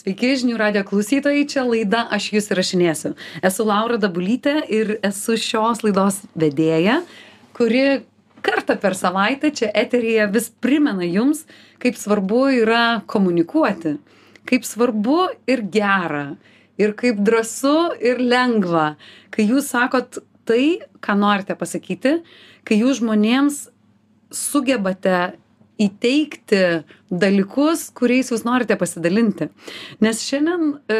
Sveiki, žinių radio klausytojai, čia laida Aš jūs įrašinėsiu. Esu Laura Dabulytė ir esu šios laidos vedėja, kuri kartą per savaitę čia eteryje vis primena jums, kaip svarbu yra komunikuoti, kaip svarbu ir gera, ir kaip drąsu ir lengva, kai jūs sakot tai, ką norite pasakyti, kai jūs žmonėms sugebate įteikti dalykus, kuriais jūs norite pasidalinti. Nes šiandien e,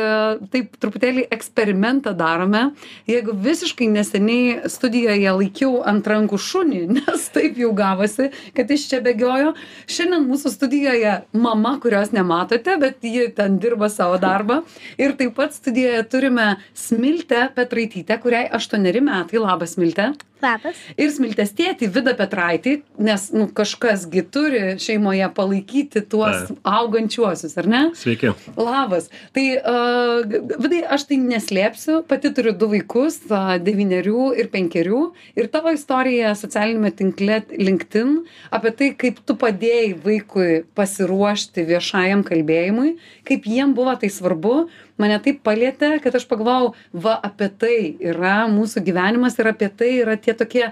taip truputėlį eksperimentą darome. Jeigu visiškai neseniai studijoje laikiau ant rankų šunį, nes taip jau gavosi, kad iš čia bėgiojo, šiandien mūsų studijoje mama, kurios nematote, bet ji ten dirba savo darbą. Ir taip pat studijoje turime Smiltę Petraitytę, kuriai aštuoneri metai. Labas, Smiltė. Labas. Ir Smiltės tėtį Vida Petraitį, nes nu, kažkasgi turi šeimoje palaikyti tuos Taip. augančiuosius, ar ne? Sveiki. Labas. Tai, uh, Vidai, aš tai neslėpsiu, pati turiu du vaikus, uh, devynerių ir penkerių. Ir tavo istorija socialinėme tinkle LinkedIn apie tai, kaip tu padėjai vaikui pasiruošti viešajam kalbėjimui, kaip jiem buvo tai svarbu, mane taip palėtė, kad aš pagalvojau, va apie tai yra mūsų gyvenimas ir apie tai yra tie tokie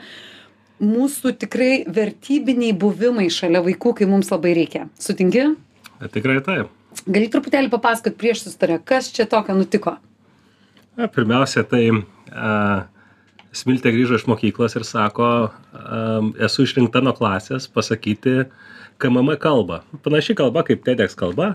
mūsų tikrai vertybiniai buvimai šalia vaikų, kai mums labai reikia. Sutinki? Tikrai taip. Gali truputėlį papasakot prieš sustarę, kas čia tokio nutiko? Na, pirmiausia, tai a, Smiltė grįžo iš mokyklos ir sako, a, esu išrinkta nuo klasės pasakyti KMM kalbą. Panaši kalba kaip TEDx kalba,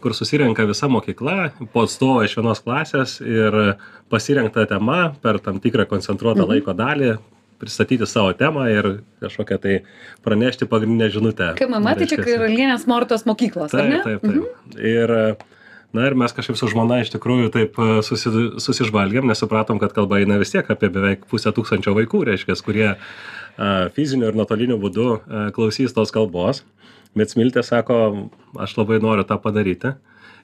kur susirenka visa mokykla, po atstovą iš vienos klasės ir pasirinkta tema per tam tikrą koncentruotą Mhm. laiko dalį pristatyti savo temą ir kažkokią tai pranešti pagrindinę žinutę. KMM tai čia. Karalienės Mortos mokyklos, ar ne? Taip, taip, taip. Ir, na ir mes kažkaip su žmona iš tikrųjų taip e, susi, susižvalgėm, nes supratom, kad kalba eina vis tiek apie beveik pusę tūkstančio vaikų, reiškia, kurie a, fiziniu ir nuotoliniu būdu a, klausys tos kalbos. Bet Smiltė sako, aš labai noriu tą padaryti.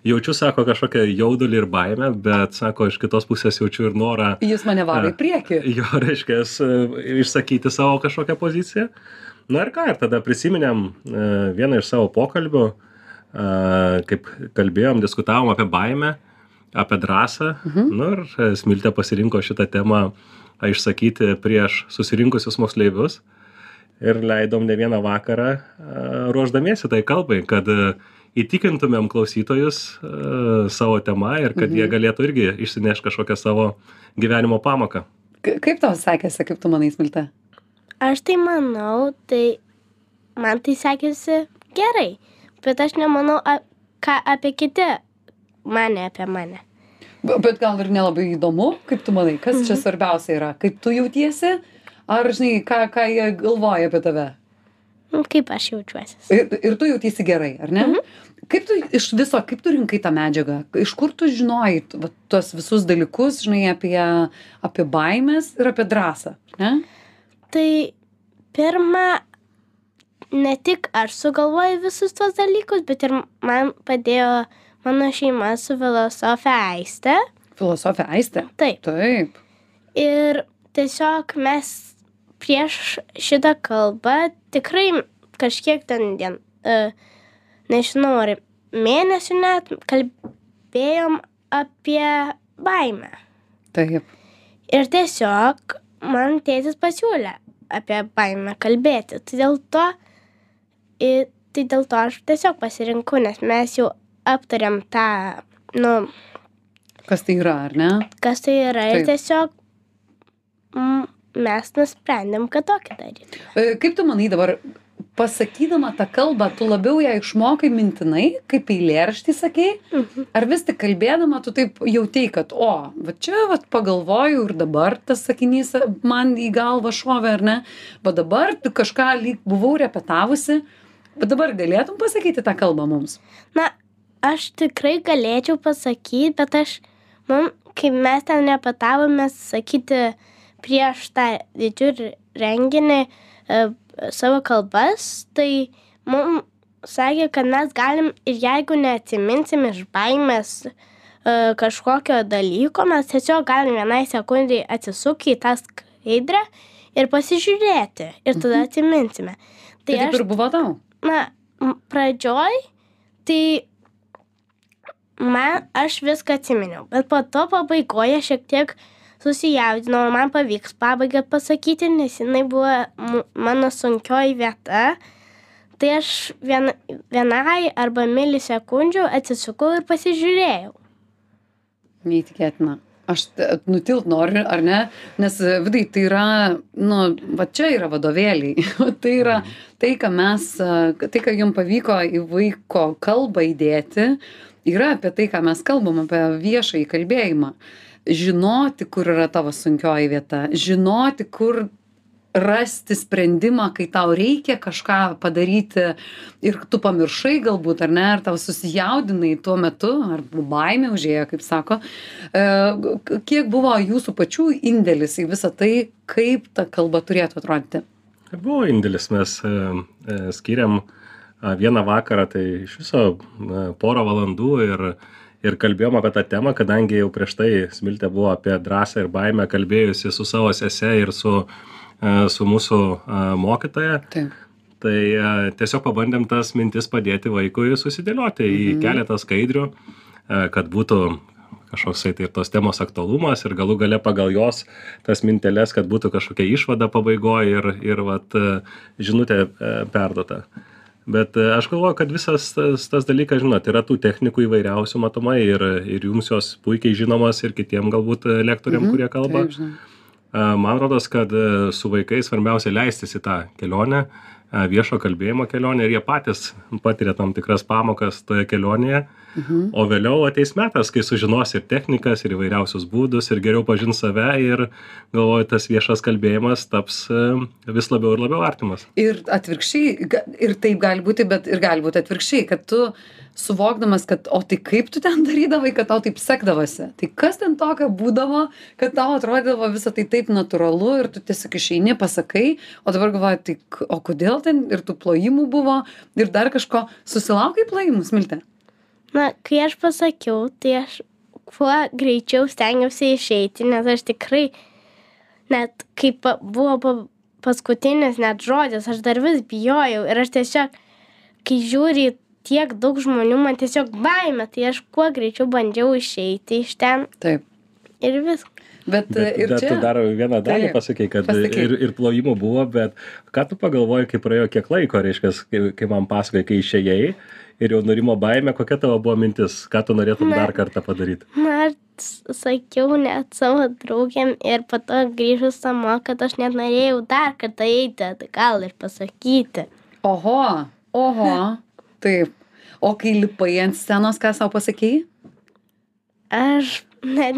Jaučiu, sako, kažkokią jaudulį ir baimę, bet, sako, iš kitos pusės jaučiu ir norą Jūs mane varo į A. priekį. jo, reiškia, išsakyti savo kažkokią poziciją. Na ir ką, ir tada prisiminėm e, vieną iš savo pokalbių, e, kaip kalbėjom, diskutavom apie baimę, apie drąsą. Mhm. Nu ir e, Smiltė pasirinko šitą temą išsakyti prieš susirinkusius moksleivius. Ir leidom ne vieną vakarą ruoždamiesi tai kalbai, kad įtikintumėm klausytojus a, savo temą ir kad mhm. jie galėtų irgi išsinešti kažkokią savo gyvenimo pamoką. K- Kaip tau sekėsi, kaip tu manai, Smilte? Aš tai manau, tai man tai sekėsi gerai, bet aš nemanau, a, ką apie kiti mane apie mane. B- Bet gal ir nelabai įdomu, kaip tu manai, kas čia svarbiausia yra, kaip tu jautiesi, ar žinai, ką, ką jie galvoja apie tave. Nu, Kaip aš jaučiuosi. Ir, ir tu jautiesi gerai, ar ne? Mhm. Kaip tu iš viso, kaip tu rinkai tą medžiagą? Iš kur tu žinojai va, tuos visus dalykus, žinai, apie, apie baimės ir apie drąsą, ne? Tai pirma, ne tik aš sugalvoju visus tos dalykus, bet ir man padėjo mano šeima su filosofė Aiste. Filosofija Aistė. Taip. Taip. Ir tiesiog mes prieš šitą kalbą tikrai kažkiek ten, dien, uh, nežinau, ar mėnesių net kalbėjom apie baimę. Taip. Ir tiesiog man tėtis pasiūlė apie baimę kalbėti. Tai dėl to, tai dėl to aš tiesiog pasirinkau, nes mes jau aptarėm tą, nu, Kas tai yra, ar ne? kas tai yra. Taip. Ir tiesiog mm, mes nusprendėm, kad tokį daryti. E, Kaip tu manai dabar, pasakydama tą kalbą, tu labiau ją išmokai mintinai, kaip eilėraštį sakei, Mhm. ar vis tik kalbėdama tu taip jautei, kad, o, va čia, va pagalvojau ir dabar tas sakinys man į galvą šovė, ar ne, va dabar tu kažką lyg buvau repetavusi, bet dabar galėtum pasakyti tą kalbą mums. Na, aš tikrai galėčiau pasakyti, bet aš, man, kai mes ten repetavome sakyti prieš tą didžiulį renginį e, savo kalbas, tai mums sakė, kad mes galim ir jeigu neatsiminsim iš baimės e, kažkokio dalyko, mes tiesiog galim vienai sekundai atsisukti į tą skaidrę ir pasižiūrėti ir tada atsiminsime. Tai, tai taip ir buvo tau. na, pradžioj, tai man aš viską atsiminiau bet po to pabaigoje šiek tiek susijaudinau ar man pavyks pabaigą pasakyti nes jinai buvo mano sunkioji vieta tai aš vien, vienai arba milisekundžių atsisukau ir pasižiūrėjau Neįtikėtina. Aš nutilt noriu, ar ne? Nes vidai tai yra, nu, va čia yra vadovėliai. Va tai yra tai, ką mes, tai, ką jums pavyko į vaiko kalbą įdėti, yra apie tai, ką mes kalbam, apie viešą įkalbėjimą. Žinoti, kur yra tavo sunkioji vieta, žinoti, kur rasti sprendimą, kai tau reikia kažką padaryti ir tu pamiršai galbūt, ar ne, ar tau susijaudinai tuo metu, ar baimė užėjo, kaip sako. E, Kiek buvo jūsų pačių indėlis į visą tai, kaip ta kalba turėtų atrodyti? Buvo indėlis, mes e, e, skiriam vieną vakarą, tai iš viso porą valandų ir, ir kalbėjom apie tą temą, kadangi jau prieš tai Smiltė buvo apie drąsą ir baimę kalbėjusi su savo sese ir su, e, su mūsų a, mokytoja. Taip. Tai e, tiesiog pabandėm tas mintis padėti vaikui susidėlioti į keletą skaidrių, e, kad būtų kažkoksai tai ir tos temos aktualumas ir galų gale pagal jos tas minteles, kad būtų kažkokia išvada pabaigoje ir, ir vat, e, žinutė e, perduota. Bet e, aš galvoju, kad visas tas, tas dalykas, žinot, yra tų technikų įvairiausių matomai ir, ir jums jos puikiai žinomas ir kitiem galbūt e, lektoriam, kurie kalba. A, Man rodos, kad e, su vaikais svarbiausia leistis į tą kelionę, viešo kalbėjimo kelionę ir jie patys patiria tam tikras pamokas toje kelionėje. Mhm. O vėliau ateis metas, kai sužinos ir technikas, ir įvairiausius būdus, ir geriau pažins save ir galvoju, tas viešas kalbėjimas taps vis labiau ir labiau artimas. Ir atvirkščiai, ir taip gali būti, bet ir gali būti atvirkščiai, kad tu suvokdamas, kad, o tai kaip tu ten darydavai, kad tau taip sekdavosi. Tai kas ten tokio būdavo, kad tau atrodydavo visą tai taip natūralu ir tu tiesiog išeini, pasakai, o dabar galvoji, tai o kodėl ten ir tų plojimų buvo ir dar kažko susilaukai plojimų, smiltė. na kai aš pasakiau tai aš kuo greičiau stengiausi išeiti nes aš tikrai net kai pa buvo pa paskutinis net žodis aš dar vis bijojau ir aš tiesiog kai žiūri į tiek daug žmonių man tiesiog baimė tai aš kuo greičiau bandžiau išeiti iš ten Taip. ir viskas Bet, Bet, ir bet čia. tu dar vieną dalį Taip. pasakai, kad Pasakyk. ir, ir plojimų buvo, bet ką tu pagalvoji, kai praėjo kiek laiko, reiškia, kai, kai man pasakai, kai išėjai ir jau nurimo baime, kokia tavo buvo mintis, ką tu norėtum Na. dar kartą padaryti. na sakiau net savo draugėm ir po to grįžus namo kad aš net norėjau dar kartą eiti atgal ir pasakyti Oho, oho. Taip. O kai lipai ant scenos, ką savo pasakėjai? Aš net.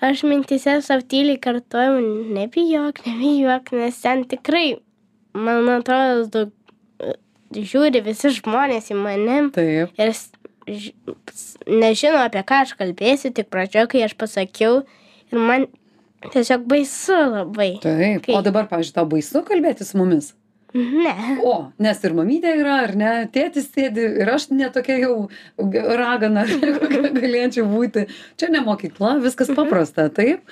Aš mintise savo tyliai kartuoju, nebijok, nebijok, nes ten tikrai, man atrodo, daug, žiūri visi žmonės į mane Taip. ir ž- nežino, apie ką aš kalbėsiu, tik pradžioje, kai aš pasakiau ir man tiesiog baisu labai. Taip. Kai- O dabar, pavyzdžiui, tau baisu kalbėti su mumis? Ne. O, nes ir mamytė yra, ar ne, tėtis sėdi ir aš netokia jau ragana, kokia galėčiau būti. Čia ne mokykla, viskas paprasta, taip.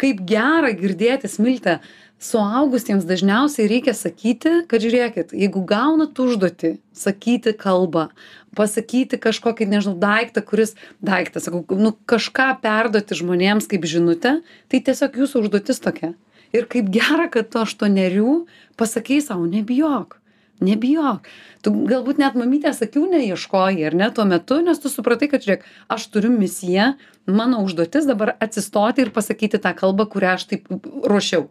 Kaip gera girdėti smiltę. Suaugusiems dažniausiai reikia sakyti, kad žiūrėkit, jeigu gaunat užduotį, sakyti kalbą, pasakyti kažkokį, nežinau, daiktą, kuris, daiktą, sakau, nu kažką perduoti žmonėms kaip žinutę, tai tiesiog jūsų užduotis tokia. Ir kaip gera, kad tu aštuonerių pasakai savo, nebijok, nebijok. Tu galbūt net mamytės akių neieškoji, ar ne, tuo metu, nes tu supratai, kad žiūrėk, aš turiu misiją, mano užduotis dabar atsistoti ir pasakyti tą kalbą, kurią aš taip ruošiau.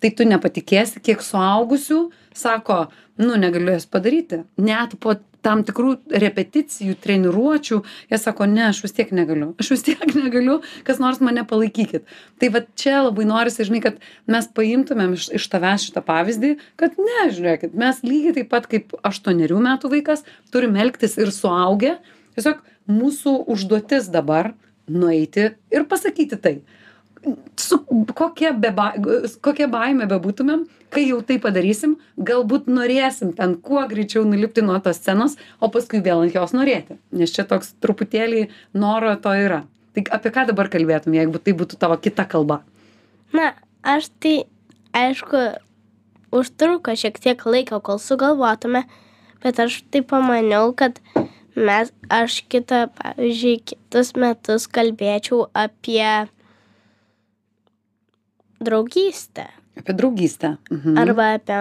Tai tu nepatikėsi, kiek suaugusių sako, nu, negaliu jas padaryti. Net po tam tikrų repeticijų, treniruočių, jie sako, ne, aš vis tiek negaliu, aš vis tiek negaliu, kas nors mane palaikykit. Tai va čia labai norisi, žinai, kad mes paimtumėm iš, iš tavęs šitą pavyzdį, kad ne, žiūrėkit, mes lygiai taip pat kaip aštuonerių metų vaikas turim elgtis ir suaugę. Tiesiog mūsų užduotis dabar nueiti ir pasakyti tai. Su kokia, beba, kokia baime bebūtumėm, kai jau tai padarysim, galbūt norėsim ten kuo greičiau nulipti nuo tos scenos, o paskui vėl ant jos norėti. Nes čia toks truputėlį noro to yra. Tai apie ką dabar kalbėtum, jeigu tai būtų tavo kita kalba? Na, aš tai, aišku, užtruko šiek tiek laiko, kol sugalvotume, bet aš tai pamaniau, kad mes aš kitą pavyzdžiui kitus metus kalbėčiau apie draugystę Apie draugystę. Mhm. arba apie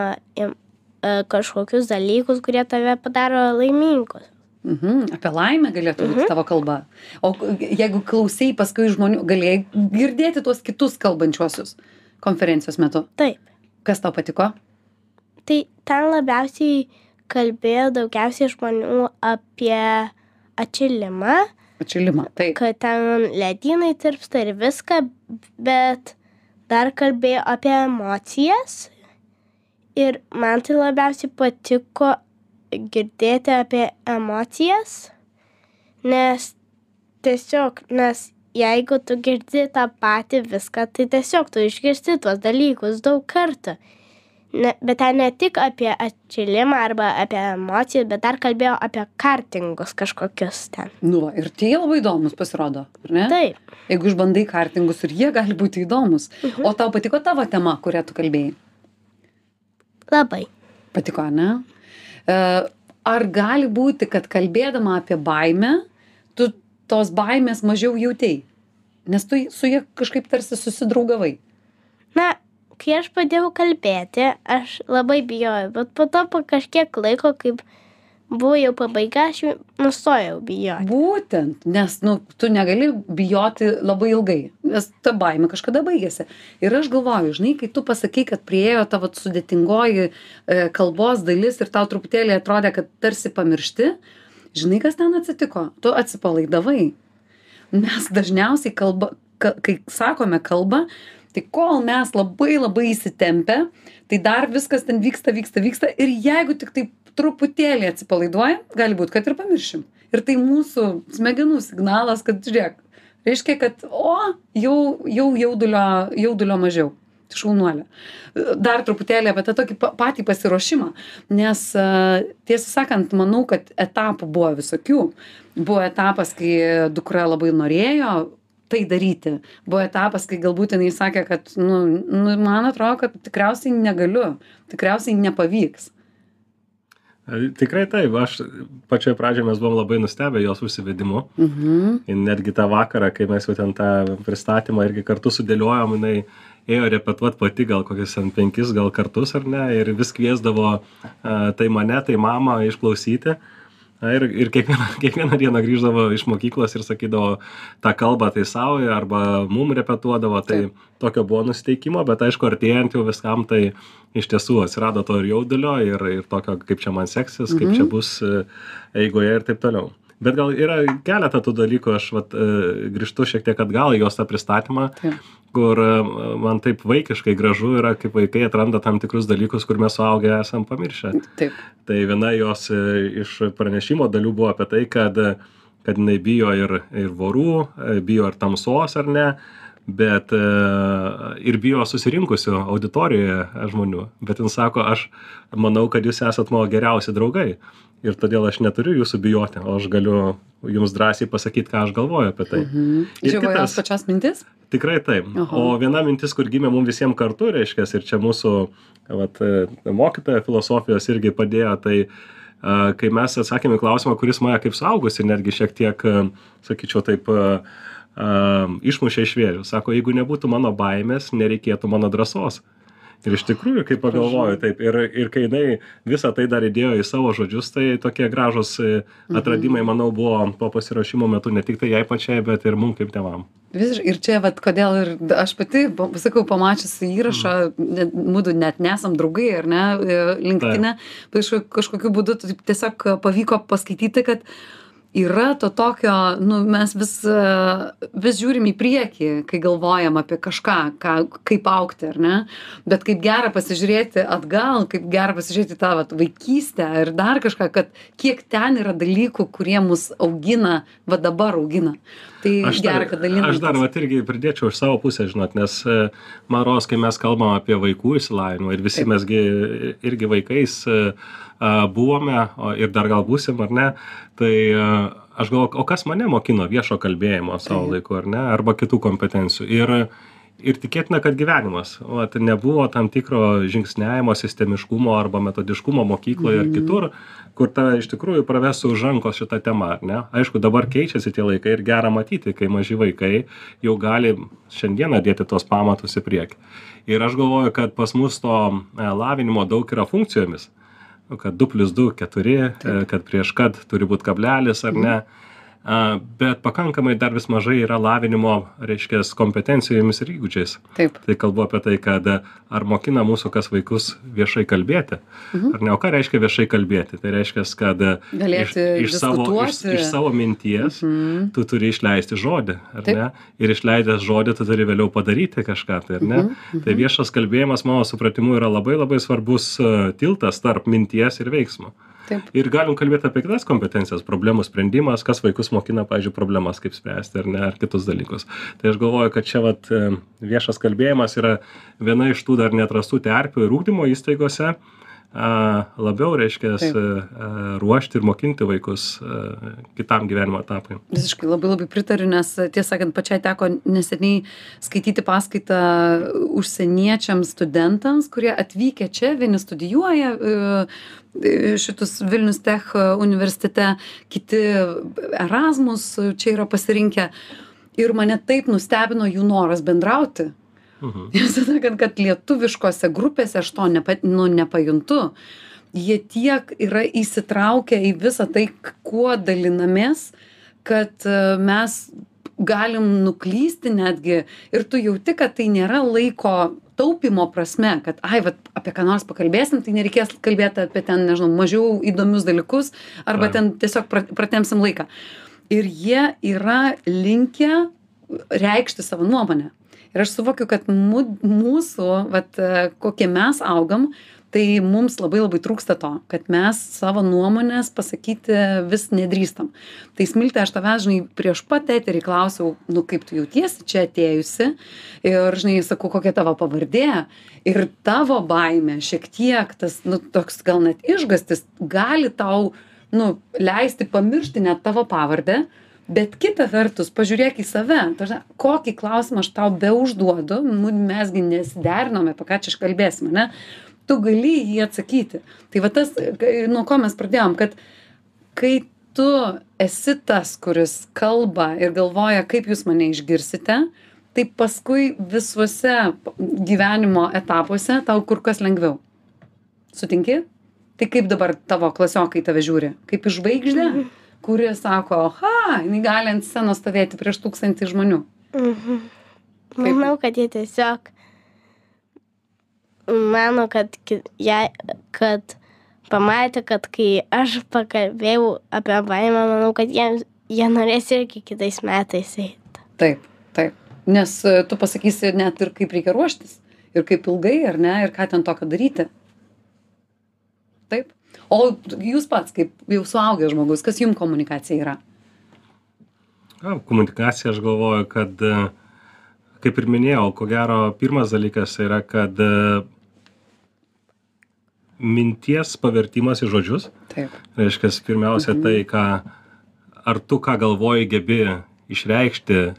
e, kažkokius dalykus, kurie tave padaro laimingus. Mhm. Apie laimę galėtų būti tavo kalba. O jeigu klausai paskui žmonių, galėjai girdėti tuos kitus kalbančiuosius konferencijos metu. Taip. Kas tau patiko? Tai ten labiausiai kalbėjo daugiausiai žmonių apie atšilimą, Atšilimą. Taip. kad ten ledynai tirpsta ir viską, bet dar kalbėjo apie emocijas. Ir man tai labiausiai patiko girdėti apie emocijas, nes tiesiog, nes jeigu tu girdi tą patį viską, tai tiesiog tu išgirsti tuos dalykus daug kartų. Ne, bet ten ne tik apie atšilimą arba apie emocijas, bet dar kalbėjo apie kartingus kažkokius ten. Nu, ir tie labai įdomus pasirodo, ar ne? Taip. Jeigu išbandai kartingus ir jie gali būti įdomus. Mhm. O tau patiko tavo tema, kurią tu kalbėjai? Labai. Patiko, ne? E, Ar gali būti, kad kalbėdama apie baimę, tu tos baimės mažiau jautėjai? Nes tu su jie kažkaip tarsi susidraugavai. Na, kai aš pradėjau kalbėti, aš labai bijojau, bet po to po kažkiek laiko, kaip buvo jau pabaiga, aš jau nustojau bijoti. Būtent, nes nu, tu negali bijoti labai ilgai, nes ta baimė kažkada baigėsi. Ir aš galvoju, žinai, kai tu pasakai, kad priejo tavo sudėtingoji e, kalbos dalis ir tau truputėlį atrodė, kad tarsi pamiršti, žinai, kas ten atsitiko? Tu atsipalaidavai. Mes dažniausiai kalba, ka, kai sakome kalbą, tai kol mes labai labai įsitempę, tai dar viskas ten vyksta, vyksta, vyksta ir jeigu tik taip truputėlį atsipalaiduojam, gali būti, kad ir pamiršim. Ir tai mūsų smegenų signalas, kad žiūrėk, reiškia, kad o, jau, jau jaudulio, jaudulio mažiau. Šaunuolė. Dar truputėlį apie tą tokį pa- patį pasiruošimą, nes a, tiesą sakant, manau, kad etapų buvo visokių. Buvo etapas, kai dukra labai norėjo tai daryti. Buvo etapas, kai galbūt jinai sakė, kad, nu, nu, man atrodo, kad tikriausiai negaliu, tikriausiai nepavyks. Tikrai taip, aš pačioje pradžioje mes buvom labai nustebę jos užsivedimu. Mhm. Ir netgi tą vakarą, kai mes jau ten tą pristatymą irgi kartu sudėliojom, jinai ėjo repetuoti pati gal kokius ten penkis gal kartus ar ne, ir vis kviesdavo tai mane, tai mamą išklausyti. Na, ir ir kiekvieną, kiekvieną dieną grįždavo iš mokyklos ir sakydavo tą kalbą tai savo, arba mum repetuodavo, tai tokio buvo nusiteikimo, bet aišku, artėjant jau viskam, tai iš tiesų atsirado to ir jaudulio, ir, ir tokio, kaip čia man seksis, kaip čia bus e, eigoje ir taip toliau. Bet gal yra keletą tų dalykų, aš vat, e, grįžtu šiek tiek atgal į jos tą pristatymą, Taip. kur e, man taip vaikiškai gražu yra, kaip vaikai atranda tam tikrus dalykus, kur mes suaugę esam pamiršę. Taip. Tai viena jos e, iš pranešimo dalių buvo apie tai, kad, kad jinai bijo ir, ir vorų, bijo ir tamsos ar ne, bet ir bijo susirinkusių auditorijoje žmonių. Bet jin sako, aš manau, kad jūs esat mano geriausi draugai. Ir todėl aš neturiu jūsų bijoti, o aš galiu jums drąsiai pasakyti, ką aš galvoju apie tai. Mhm. Kitas- jos pačios mintis? Tikrai taip. Aha. O viena mintis, kur gimė mums visiems kartu, reiškia, ir čia mūsų vat, mokytoja filosofijos irgi padėjo, tai kai mes atsakėme į klausimą, kuris mane kaip suaugusi netgi šiek tiek, sakyčiau, taip išmušė iš vėžių. Sako, jeigu nebūtų mano baimės, nereikėtų mano drąsos. Ir iš tikrųjų, kai pagalvoju, taip, ir, ir kai jinai visą tai dar įdėjo į savo žodžius, tai tokie gražus e, atradimai, manau, buvo po pasirašymo metu ne tik tai jai pačiai, bet ir mums kaip tevam. Visiškai. Ir čia, vat, kodėl ir aš pati, pa- sakau, pamačiusi įrašą, net, mūdu net nesam draugai, ar ne, linktinė, bet kažko- kažkokiu būdu taip tiesiog pavyko paskaityti, kad yra to tokio, nu, mes vis, vis žiūrim į priekį, kai galvojam apie kažką, ką, kaip aukti, ar ne, bet kaip gera pasižiūrėti atgal, kaip gera pasižiūrėti į tą vat, vaikystę ir dar kažką, kad kiek ten yra dalykų, kurie mus augina, va dabar augina. Tai Aš gera, dar, kad dalinamės. aš dar vat, irgi pridėčiau iš savo pusės, žinot, nes e, man rodos, kai mes kalbam apie vaikų išsilavinimą ir visi Taip. mesgi irgi vaikais e, buvome ir dar gal būsim, ar ne, tai aš galvoju, o kas mane mokino viešo kalbėjimo savo Taip. laiku, ar ne, arba kitų kompetencijų. Ir, ir tikėtina kad gyvenimas vat nebuvo tam tikro žingsniavimo sistemiškumo arba metodiškumo mokykloj ar kitur kur tave iš tikrųjų pravestų už rankos šita tema ar ne? Aišku dabar keičiasi tie laikai ir gera matyti kai maži vaikai jau gali šiandieną dėti tuos pamatus į priekį. Ir aš galvoju kad pas mus to e, lavinimo daug yra funkcijomis kad du plius du keturi kad prieš kad turi būt kablelis ar ne a bet pakankamai dar vis mažai yra lavinimo reiškias kompetencijomis ir įgūdžiais. Taip. tai kalbu apie tai kad ar mokina mūsų kas vaikus viešai kalbėti? Mhm. ar ne? O ką reiškia viešai kalbėti? Tai reiškias kad Galėti iš, iš savo iš, iš savo minties Mhm. tu turi išleisti žodį ar Taip. ne? Ir išleidęs žodį tu turi vėliau padaryti kažką tai ar ne? Mhm, tai viešas kalbėjimas mano supratimu yra labai labai svarbus e, tiltas tarp minties ir veiksmo Taip. ir galim kalbėt apie kitas kompetencijas problemų sprendimas kas vaikus mokina pavyzdžiui problemas kaip spręsti ar ne ar kitus dalykus tai aš galvoju kad čia vat viešas kalbėjimas yra viena iš tų dar neatrastų terpių ir ugdymo įstaigose labiau reiškias ruošti ir mokinti vaikus kitam gyvenimo etapui Visiškai labai labai pritariu, nes tiesą sakant, pačiai teko neseniai skaityti paskaitą užsieniečiams studentams, kurie atvykę čia, vieni studijuoja e, e, šitus Vilnius Tech universitete, kiti Erasmus čia yra pasirinkę. Ir mane taip nustebino jų noras bendrauti. Mhm. Tiesą sakant, kad lietuviškose grupėse aš to nepa, nu, nepajuntu. Jie tiek yra įsitraukę į visą tai, kuo dalinamės, kad e, mes galim nuklysti netgi ir tu jauti, kad tai nėra laiko taupimo prasme, kad, ai, vat, apie ką nors pakalbėsim, tai nereikės kalbėti apie ten, nežinau, mažiau įdomius dalykus, arba Taip. ten tiesiog pra- pratemsim laiką. Ir jie yra linkę reikšti savo nuomonę. Ir aš suvokiu, kad mu, mūsų, vat, kokie mes augam, tai mums labai labai trūksta to, kad mes savo nuomonės pasakyti vis nedrįstam. Tai smiltė, aš tavęs, žinai, prieš pat eterį klausiau, nu kaip tu jautiesi čia atėjusi ir, žinai, sakau, kokia tavo pavardė. Ir tavo baime šiek tiek tas, nu, toks gal net išgastis gali tau, nu, leisti pamiršti net tavo pavardę, bet kita vertus pažiūrėk į save. Ta prasme kokį klausimą aš tau beužduodu nu mes gi nesiderinom apie ką čia kalbėsim ane tu gali į jį atsakyti. Tai va tas nuo ko mes pradėjom kad kai tu esi tas kuris kalba ir galvoja kaip jūs mane išgirsite tai paskui visuose gyvenimo etapuose tau kur kas lengviau. Sutinki? Tai kaip dabar tavo klasiokai tave žiūri? Kaip į žvaigždę kuri sako aha jinai gali ant scenos stovėti prieš tūkstantį žmonių. Mhm. Manau, kad jie tiesiog mano, kad, jei, kad pamatė, kad kai aš pakalbėjau apie baimę, manau, kad jiems, jie norės irgi kitais metais eiti. taip taip. Nes e, tu pasakysi net ir kaip reikia ruoštis ir kaip ilgai ar ne ir ką ten tokio daryti. Taip o jūs pats kaip jau suaugęs žmogus kas jum komunikacija yra komunikacija, aš galvoju, kad, e, kaip ir minėjau, ko gero, pirmas dalykas yra, kad e, minties pavertimas į žodžius. taip Reiškia, pirmiausia, tai, ką, ar tu ką galvoji gebi išreikšti e,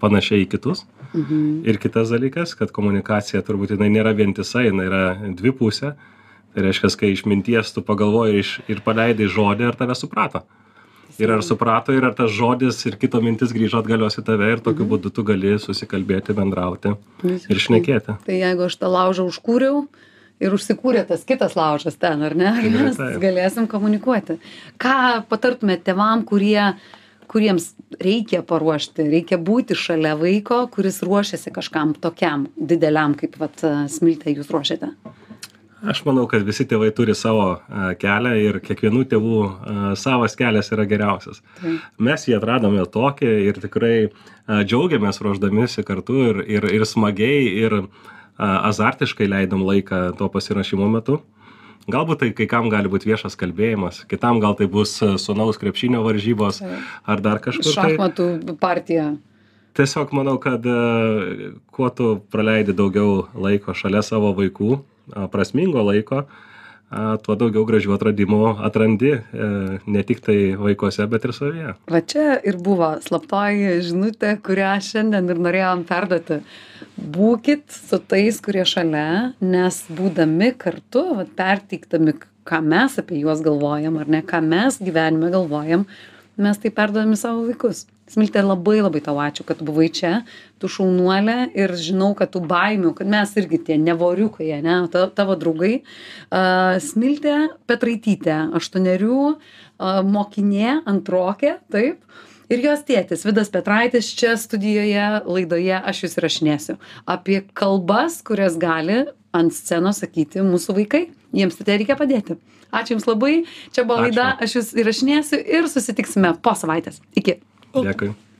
panašiai į kitus. mhm. Ir kitas dalykas, kad komunikacija turbūt jinai nėra vientisa, jinai yra dvipusė. Tai reiškia, kai iš minties tu pagalvoji ir, iš, ir paleidai žodį, ar tave suprato. Ir ar suprato, ir ar tas žodis ir kito mintis grįžo atgalios į tave ir tokiu būdu tu gali susikalbėti, bendrauti ir šnekėti. tai jeigu aš tą laužą užkūriau ir užsikūrė tas kitas laužas ten, ar ne? Ar mes taip. galėsim komunikuoti. Ką patartumėte tėvam, kurie, kuriems reikia paruošti, reikia būti šalia vaiko, kuris ruošiasi kažkam tokiam dideliam, kaip vat, smiltė jūs ruošiate? Aš manau, kad visi tėvai turi savo a, kelią ir kiekvienų tėvų a, savas kelias yra geriausias. Tai, Mes jį atradome tokį ir tikrai a, džiaugiamės ruoždamėsi kartu ir, ir, ir smagiai ir azartiškai leidom laiką to pasirašymo metu. Galbūt tai kai kam gali būti viešas kalbėjimas, kitam gal tai bus sunaus krepšinio varžybos ar dar kažkur. Tai šachmatų partija. tiesiog manau, kad kuo tu praleidi daugiau laiko šalia savo vaikų, prasmingo laiko, tuo daugiau gražių atradimų atrandi e, ne tik tai vaikuose, bet ir savyje. Va čia ir buvo slaptoji žinutė, kurią šiandien ir norėjom perduoti. Būkit su tais, kurie šalia, nes būdami kartu, va, perteiktami, ką mes apie juos galvojam, ar ne, ką mes gyvenime galvojam, mes tai perduodami savo vaikus. Smiltė, labai labai tau ačiū, kad buvai čia, tu šaunuolė ir žinau, kad tų baimių, kad mes irgi tie nevoriukai, ne, ta, tavo draugai. Uh, Smiltė Petraitytė, aštuonerių, uh, mokinė, antrokė, taip. Ir jos tėtis, Vidas Petraitis, čia studijoje, laidoje aš jūs įrašinėsiu apie kalbas, kurias gali ant scenos sakyti mūsų vaikai. Jiems tai reikia padėti. Ačiū Jums labai. Čia buvo laida, aš jūs įrašinėsiu ir susitiksime po savaitės. Iki. Ďakujem.